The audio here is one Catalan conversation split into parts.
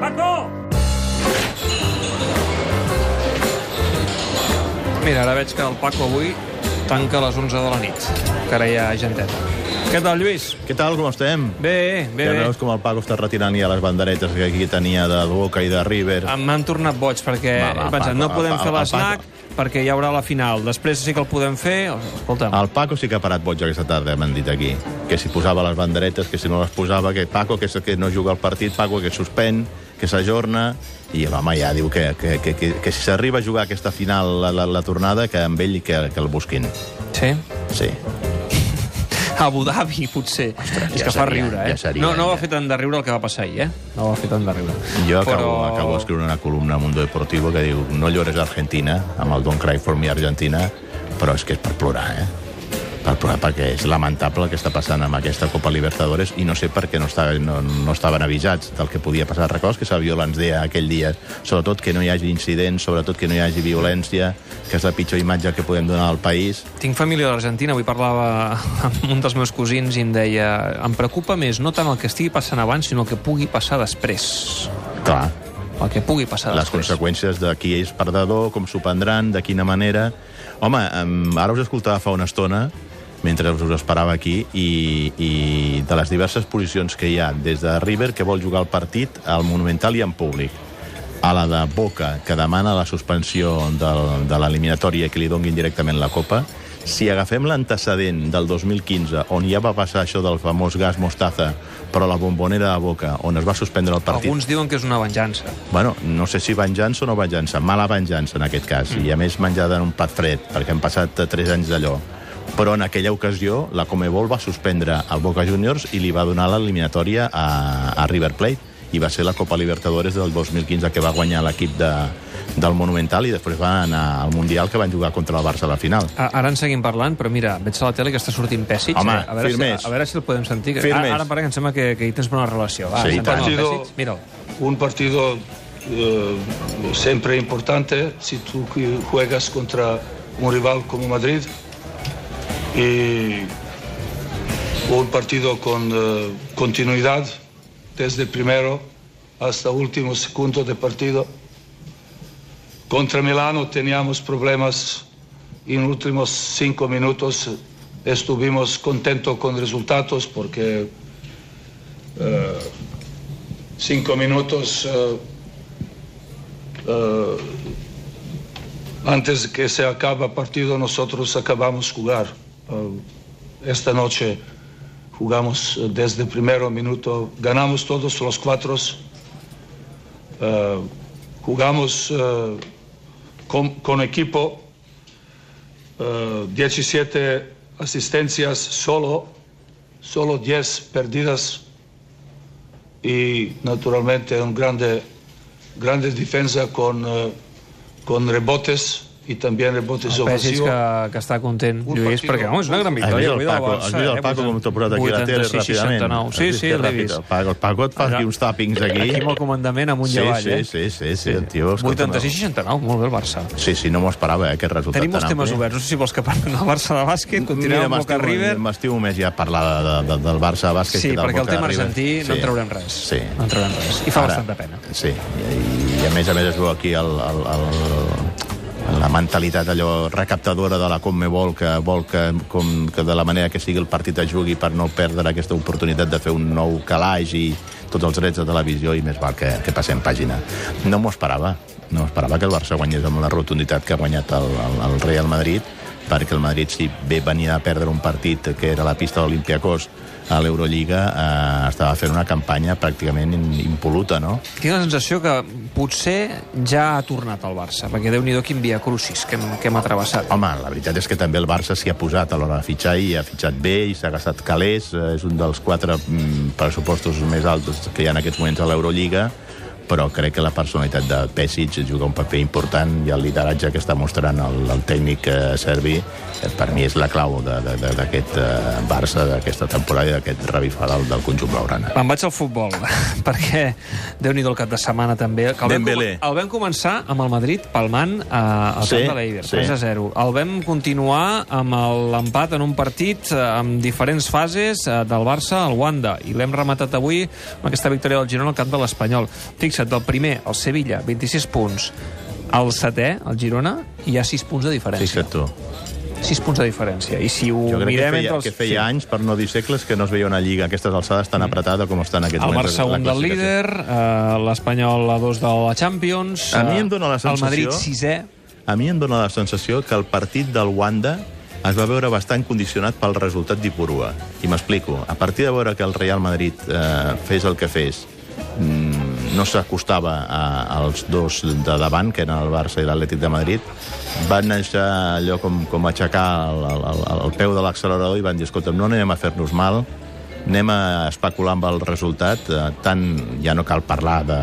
Paco! Mira, ara veig que el Paco avui tanca a les 11 de la nit, que ara hi ha genteta. Què tal, Lluís? Què tal, com estem? Bé, bé, ja bé. veus com el Paco està retirant ja les banderetes que aquí tenia de Boca i de River. Em- M'han tornat boig perquè Va, va, he pensat, Paco, no podem va, fer l'esnac perquè hi haurà la final. Després sí que el podem fer. Escolta'm, El Paco sí que ha parat boig aquesta tarda, m'han dit aquí. Que si posava les banderetes, que si no les posava, que Paco, que, que no juga al partit, Paco, que suspèn, que s'ajorna, i l'home ja diu que, que, que, que, que si s'arriba a jugar aquesta final, la, la, la tornada, que amb ell que, que el busquin. sí? Sí. Abu Dhabi, potser. Ostres, És ja que fa seria, riure, eh? ja seria, no, no va fer tant de riure el que va passar ahir, eh? No va fer tant de riure. Jo acabo, acabo d'escriure una columna a Mundo Deportivo que diu no llores Argentina, amb el Don't Cry for Me Argentina, però és que és per plorar, eh? Per plorar, perquè és lamentable el que està passant amb aquesta Copa Libertadores i no sé per què no, estava, no, no estaven avisats del que podia passar. Records que Saviola ens deia aquell dia, sobretot que no hi hagi incidents, sobretot que no hi hagi violència, que és la pitjor imatge que podem donar al país. Tinc família a l'Argentina, avui parlava amb un dels meus cosins i em deia em preocupa més no tant el que estigui passant abans, sinó el que pugui passar després. Clar, El que pugui passar les després. conseqüències de qui és perdedor, com s'ho prendran, de quina manera... Home, ara us escoltava fa una estona, mentre us esperava aquí, i, i de les diverses posicions que hi ha, des de River, que vol jugar el partit al Monumental i en públic, a la de Boca, que demana la suspensió del, de l'eliminatòria que li donguin directament la Copa, si agafem l'antecedent del 2015, on ja va passar això del famós gas mostaza, però la bombonera de Boca, on es va suspendre el partit... Alguns diuen que és una venjança. Bueno, no sé si venjança o no venjança, mala venjança en aquest cas, mm. i a més menjada en un plat fred, perquè han passat eh, 3 anys d'allò. Però en aquella ocasió la Comebol va suspendre el Boca Juniors i li va donar l'eliminatòria a, a River Plate, i va ser la Copa Libertadores del 2015 que va guanyar l'equip de, del Monumental i després va anar al Mundial que van jugar contra el Barça a la final. A- Ara en seguim parlant, però mira, veig a la tele que està sortint Pèssic. Home, eh? a, veure si, firmés. a veure si el podem sentir. que- Firmés. Ara, ara parla que em sembla que, que hi tens bona relació. Va, Sí, el Partido-. Mira'l. un partido eh, siempre importante si tú que juegas contra un rival como Madrid y un partido con eh, continuidad desde primero hasta último segundo de partido. Contra Milano teníamos problemas y en los últimos cinco minutos estuvimos contentos con resultados porque eh, cinco minutos eh, antes de que se acabe el partido nosotros acabamos jugar. Eh, esta noche jugamos eh, desde el primer minuto, ganamos todos los cuatro, eh, jugamos eh, con, equipo, eh, 17 asistencias solo, solo 10 perdidas. Y naturalmente un grande, grande defensa con, con rebotes y también rebotes El ofensivos. que, que està content, Un Lluís, perquè, home, és una gran Has victòria. vist el Paco, Barça, has vist el eh? Paco com t'ha posat aquí a la tele 86, ràpidament? 69. Has Sí, sí, l'he vist. El Paco, el Paco et fa aquí uns tàpings aquí. Aquí amb el comandament amunt Sí, i avall, sí, eh? sí, sí, sí, el tio, escolta'm, 86-69, molt bé el Barça. Sí, sí, no m'ho esperava, eh, aquest resultat Tenim tan temes oberts. No sé si vols que parlem del Barça de bàsquet, continuem amb Boca River. M'estimo més ja parlar de, de, de, del Barça bàsquet Sí, que del perquè el Boca tema River. argentí no en traurem res. Sí. No en traurem res. I fa bastant de pena. Sí, i, i a més a més es veu aquí el, el, el, la mentalitat allò recaptadora de la Conmebol que vol que, com, que de la manera que sigui el partit es jugui per no perdre aquesta oportunitat de fer un nou calaix i tots els drets de televisió i més val que, que passem pàgina. No m'ho esperava. No esperava que el Barça guanyés amb la rotunditat que ha guanyat el, el, el Real Madrid perquè el Madrid, si bé venia a perdre un partit que era la pista de l'Olimpiakos a l'Eurolliga, eh, estava fent una campanya pràcticament impoluta, no? Tinc la sensació que potser ja ha tornat al Barça, perquè déu-n'hi-do quin via crucis que hem, que hem atrevessat. Home, la veritat és que també el Barça s'hi ha posat a l'hora de fitxar i ha fitxat bé i s'ha gastat calés. Eh, És un dels quatre mm, pressupostos més alts que hi ha en aquests moments a l'Eurolliga però crec que la personalitat de Pesic juga un paper important i el lideratge que està mostrant el, el tècnic eh, serbi eh, per mi és la clau d'aquest eh, Barça, d'aquesta temporada i d'aquest revifar del, del conjunt blaugrana. Me'n vaig al futbol, perquè déu nhi el cap de setmana també. Que el, vam, el vam començar amb el Madrid palmant eh, al Sí, camp de l'Eiber, sí. 3 a 0. El vam continuar amb l'empat en un partit eh, amb diferents fases eh, del Barça al Wanda, i l'hem rematat avui amb aquesta victòria del Girona al camp de l'Espanyol. Fixa't, fixa't, del primer, el Sevilla, 26 punts, el setè, el Girona, hi ha 6 punts de diferència. Fixa't tu. 6 punts de diferència. I si ho Jo crec que mirem feia, entre els... que feia anys, per no dir segles, que no es veia una lliga a aquestes alçades tan apretada com està en aquests El moments. Barça la un del líder, eh, l'Espanyol a dos de la Champions... A mi eh, em dóna la El Madrid sensació- sisè. A mi em dóna la sensació que el partit del Wanda es va veure bastant condicionat pel resultat d'Ipurua. I m'explico. A partir de veure que el Real Madrid eh, fes el que fes, mm, no s'acostava als dos de davant, que eren el Barça i l'Atlètic de Madrid, van deixar allò com, com aixecar el, el, el, peu de l'accelerador i van dir, escolta, no anem a fer-nos mal, anem a especular amb el resultat, eh, tant ja no cal parlar de,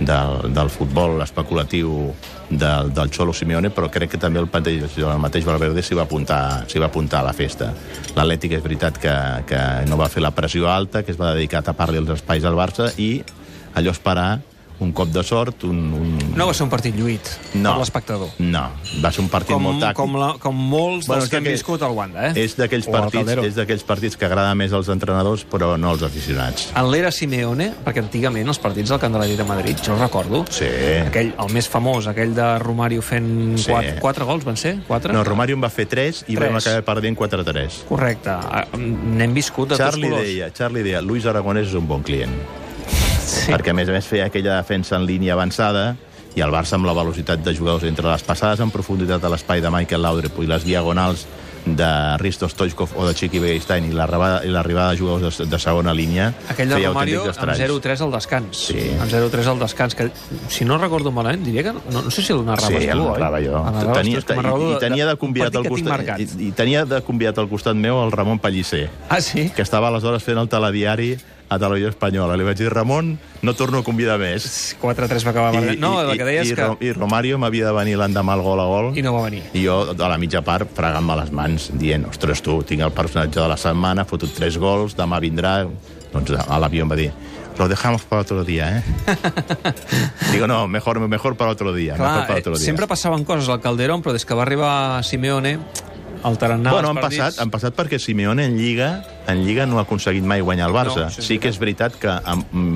del, del futbol especulatiu del, del Xolo Simeone, però crec que també el mateix, el mateix Valverde s'hi va, apuntar, va apuntar a la festa. L'Atlètic és veritat que, que no va fer la pressió alta, que es va dedicar a tapar-li els espais al Barça i allò esperar un cop de sort, un... un... No va ser un partit lluït No. per l'espectador. No, va ser un partit Com, molt tàctic. com, la, com molts Bueno, dels és que hem viscut al Wanda, eh? És d'aquells partits, és d'aquells partits que agrada més als entrenadors, però no als aficionats. En l'era Simeone, perquè antigament els partits del Camp de l'Atlètic de Madrid, jo els recordo, Sí. aquell, el més famós, aquell de Romario fent Sí. quatre, quatre gols, van ser? Quatre? No, Romario en va fer 3 i Tres. vam acabar perdent 4-3. Correcte. N'hem viscut de Charlie tots colors. deia, Charlie deia, Luis Aragonès és un bon client. Sí. Perquè, a més a més, feia aquella defensa en línia avançada i el Barça amb la velocitat de jugadors entre les passades en profunditat a l'espai de Michael Laudrup i les diagonals de Risto Stoichkov o de Chiqui Begiristain i l'arribada de jugadors de, de segona línia Aquell de Romario amb estralls. 0-3 al descans. Sí. Amb 0-3 al descans, que si no recordo malament, diria que... No, no sé si el narraves Sí, tu, el oi? narrava jo. Tenia, tu, i, i tenia de convidat al costat i, i tenia de convidat al costat meu el Ramon Pellicer, Ah, sí? que estava aleshores fent el telediari a Televisió Espanyola. Li vaig dir, Ramon, no torno a convidar més. 4-3 va acabar perdent. No, el que deia i, que... I Romario m'havia de venir l'endemà al gol a gol. I no va venir. I jo, a la mitja part, fregant-me les mans, dient, ostres, tu, tinc el personatge de la setmana, fotut tres gols, demà vindrà... Doncs a l'avió em va dir, lo dejamos para otro día, ¿eh? Digo, no, mejor, mejor para otro día, mejor Clar, para eh, otro día. sempre passaven coses al Calderón, però des que va arribar Simeone, el tarannà Bueno, han partits... passat, han passat perquè Simeone en Lliga en Lliga no ha aconseguit mai guanyar el Barça. No, és sí que és veritat que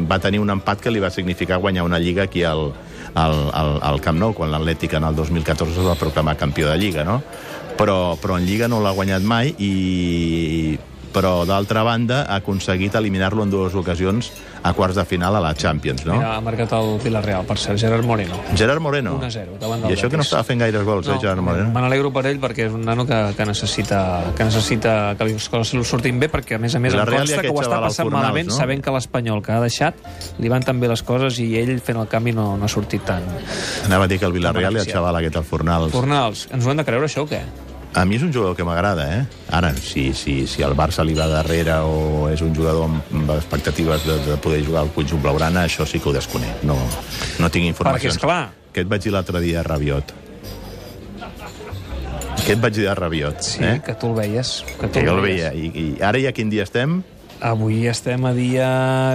va tenir un empat que li va significar guanyar una Lliga aquí al, al, al, al Camp Nou, quan l'Atlètic en el 2014 es va proclamar campió de Lliga, no? Però, però en Lliga no l'ha guanyat mai i però d'altra banda ha aconseguit eliminar-lo en dues ocasions a quarts de final a la Champions, no? Mira, ha marcat el Villarreal, per cert, Gerard Moreno. Gerard Moreno. 1-0, davant del I això que no estava fent gaires gols, eh, Gerard Moreno? Me n'alegro per ell perquè és un nano que, que, necessita, que necessita que les coses li sortin bé perquè, a més a més, La em consta que ho està passant Fornals, malament no? sabent que l'Espanyol que ha deixat li van tan bé les coses i ell fent el canvi no, no ha sortit tant. Anava a dir que el Villarreal i el xaval aquest al Fornals Fornals, ens ho hem de creure això o què? A mi és un jugador que m'agrada, eh? Ara, si, si, si el Barça li va darrere o és un jugador amb, expectatives de, de poder jugar al conjunt blaugrana, això sí que ho desconec. No, no tinc Perquè, informacions. és clar, Què et vaig dir l'altre dia Rabiot? Què et vaig dir a Rabiot? sí, eh? que tu el veies. Que tu Que jo el veies. veia. I, I ara ja quin dia estem? Avui estem a dia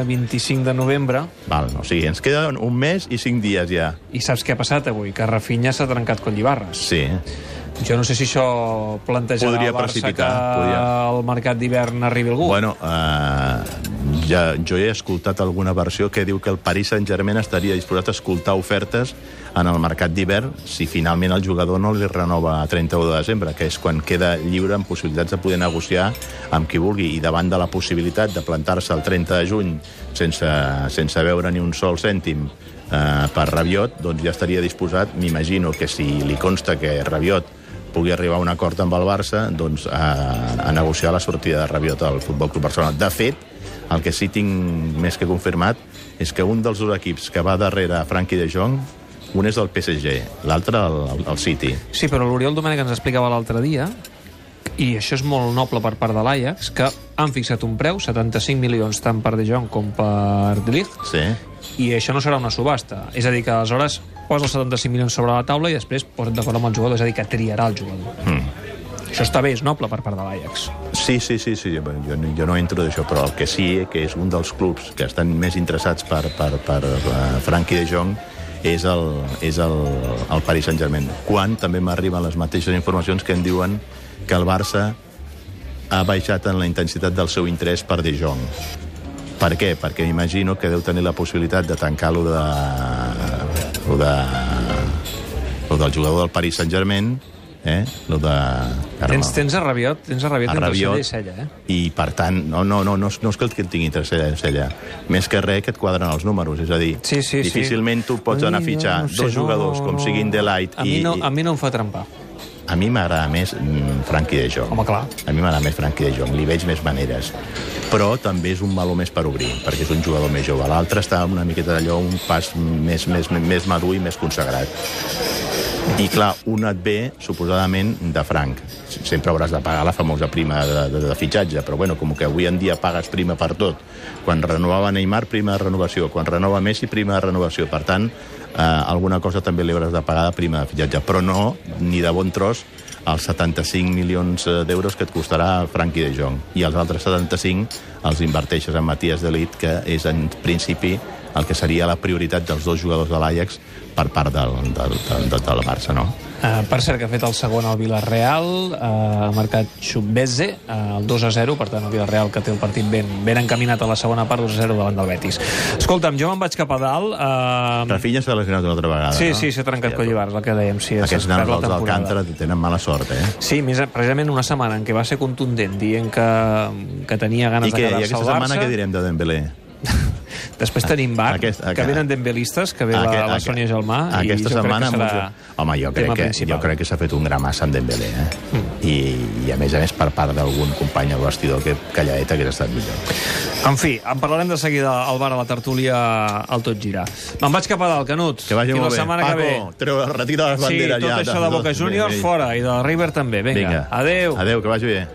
25 de novembre Val, o sigui, ens queda un mes i cinc dies ja. i saps què ha passat avui? Que Rafinha s'ha trencat Collibarres. Sí. Jo no sé si això plantejarà Podria al Barça precipitar, que podria. al mercat d'hivern arribi algú. Bueno, eh, ja, jo he escoltat alguna versió que diu que el Paris Saint-Germain estaria disposat a escoltar ofertes en el mercat d'hivern si finalment el jugador no li renova a 31 de desembre, que és quan queda lliure amb possibilitats de poder negociar amb qui vulgui. I davant de la possibilitat de plantar-se el 30 de juny sense, sense veure ni un sol cèntim eh, per Rabiot, doncs ja estaria disposat, m'imagino que si li consta que Rabiot pugui arribar a un acord amb el Barça doncs, a, a negociar la sortida de Rabiot al Futbol Club Barcelona. De fet, el que sí tinc més que confirmat és que un dels dos equips que va darrere Frankie de Jong, un és del PSG, l'altre el, el, el City. Sí, però l'Oriol Domènech ens explicava l'altre dia i això és molt noble per part de l'Ajax, que han fixat un preu, 75 milions tant per De Jong com per De Ligt, Sí. i això no serà una subhasta. És a dir, que aleshores posa els 75 milions sobre la taula i després posa't d'acord amb el jugador, és a dir, que triarà el jugador. Mm. Això està bé, és noble per part de l'Ajax. Sí, sí, sí, sí. Jo, jo no entro d'això, però el que sí que és un dels clubs que estan més interessats per, per, per uh, Frankie de Jong és el, és el, el Paris Saint-Germain. Quan també m'arriben les mateixes informacions que em diuen que el Barça ha baixat en la intensitat del seu interès per De Jong. Per què? Perquè m'imagino que deu tenir la possibilitat de tancar lo de... lo de... lo del jugador del Paris Saint-Germain, eh? lo de... Tens, tens a Rabiot, tens a Rabiot, a entre cella i cella, eh? i per tant, no, no, no, no, és, no és que el que tingui entre cella i cella, més que res que et quadren els números, és a dir, Sí, sí, sí. difícilment tu pots Ai, anar a fitxar no, no sé, dos jugadors no, com no. siguin Delight A mi, i, no, i a mi no em fa trempar. A mi m'agrada més mm, Frankie de Jong. Home, clar. A mi m'agrada més Frankie de Jong, li veig més maneres. Però també és un meló més per obrir, perquè és un jugador més jove. L'altre està una miqueta d'allò, un pas més, més, més madur i més consagrat. I clar, un et ve, suposadament, de franc. Sempre hauràs de pagar la famosa prima de, de, de fitxatge, però bueno, com que avui en dia pagues prima per tot. Quan renovava Neymar, prima de renovació. Quan renova Messi, prima de renovació. Per tant, eh, alguna cosa també li hauràs de pagar de prima de fitxatge. Però no, ni de bon tros, els 75 milions eh, d'euros que et costarà Frankie de Jong. I els altres 75 els inverteixes en Matías Delit, que és en principi el que seria la prioritat dels dos jugadors de l'Ajax per part del, del, del, del Barça, no? Uh, per cert, que ha fet el segon al Villarreal, uh, ha marcat Xubese, uh, el 2 a 0, per tant el Villarreal que té el partit ben, ben encaminat a la segona part, 2 a 0 davant del Betis. Escolta'm, jo me'n vaig cap a dalt. Uh, Rafinha s'ha lesionat una altra vegada, sí, no? sí, s'ha trencat coll i barres, el que dèiem. Sí, Aquests nanos dels d'Alcántara tenen mala sort, eh? Sí, més, precisament una setmana en què va ser contundent, dient que, que tenia ganes I, que, de I quedar-se aquesta al setmana Barça. què direm de Dembélé? Després tenim Bar, Aquest- que aquest- venen dembelistes, que ve la, Aquest- la aquest- Sònia Gelmà, Aquesta i jo setmana... crec que serà molts- Home, jo crec, que, principal. jo crec que s'ha fet un gramassa amb Dembélé, eh? Mm. I, I, a més a més, per part d'algun company al vestidor que calladeta hagués estat millor. En fi, en parlarem de seguida al bar a la tertúlia al Tot Girar. Me'n vaig cap a dalt, Canut. Que vagi I molt la bé. setmana Paco, que ve... treu, retira les Sí, banderes tot ja. això de Boca Juniors fora i de River també. Vinga, Vinga. adeu. Adeu, que vagi bé.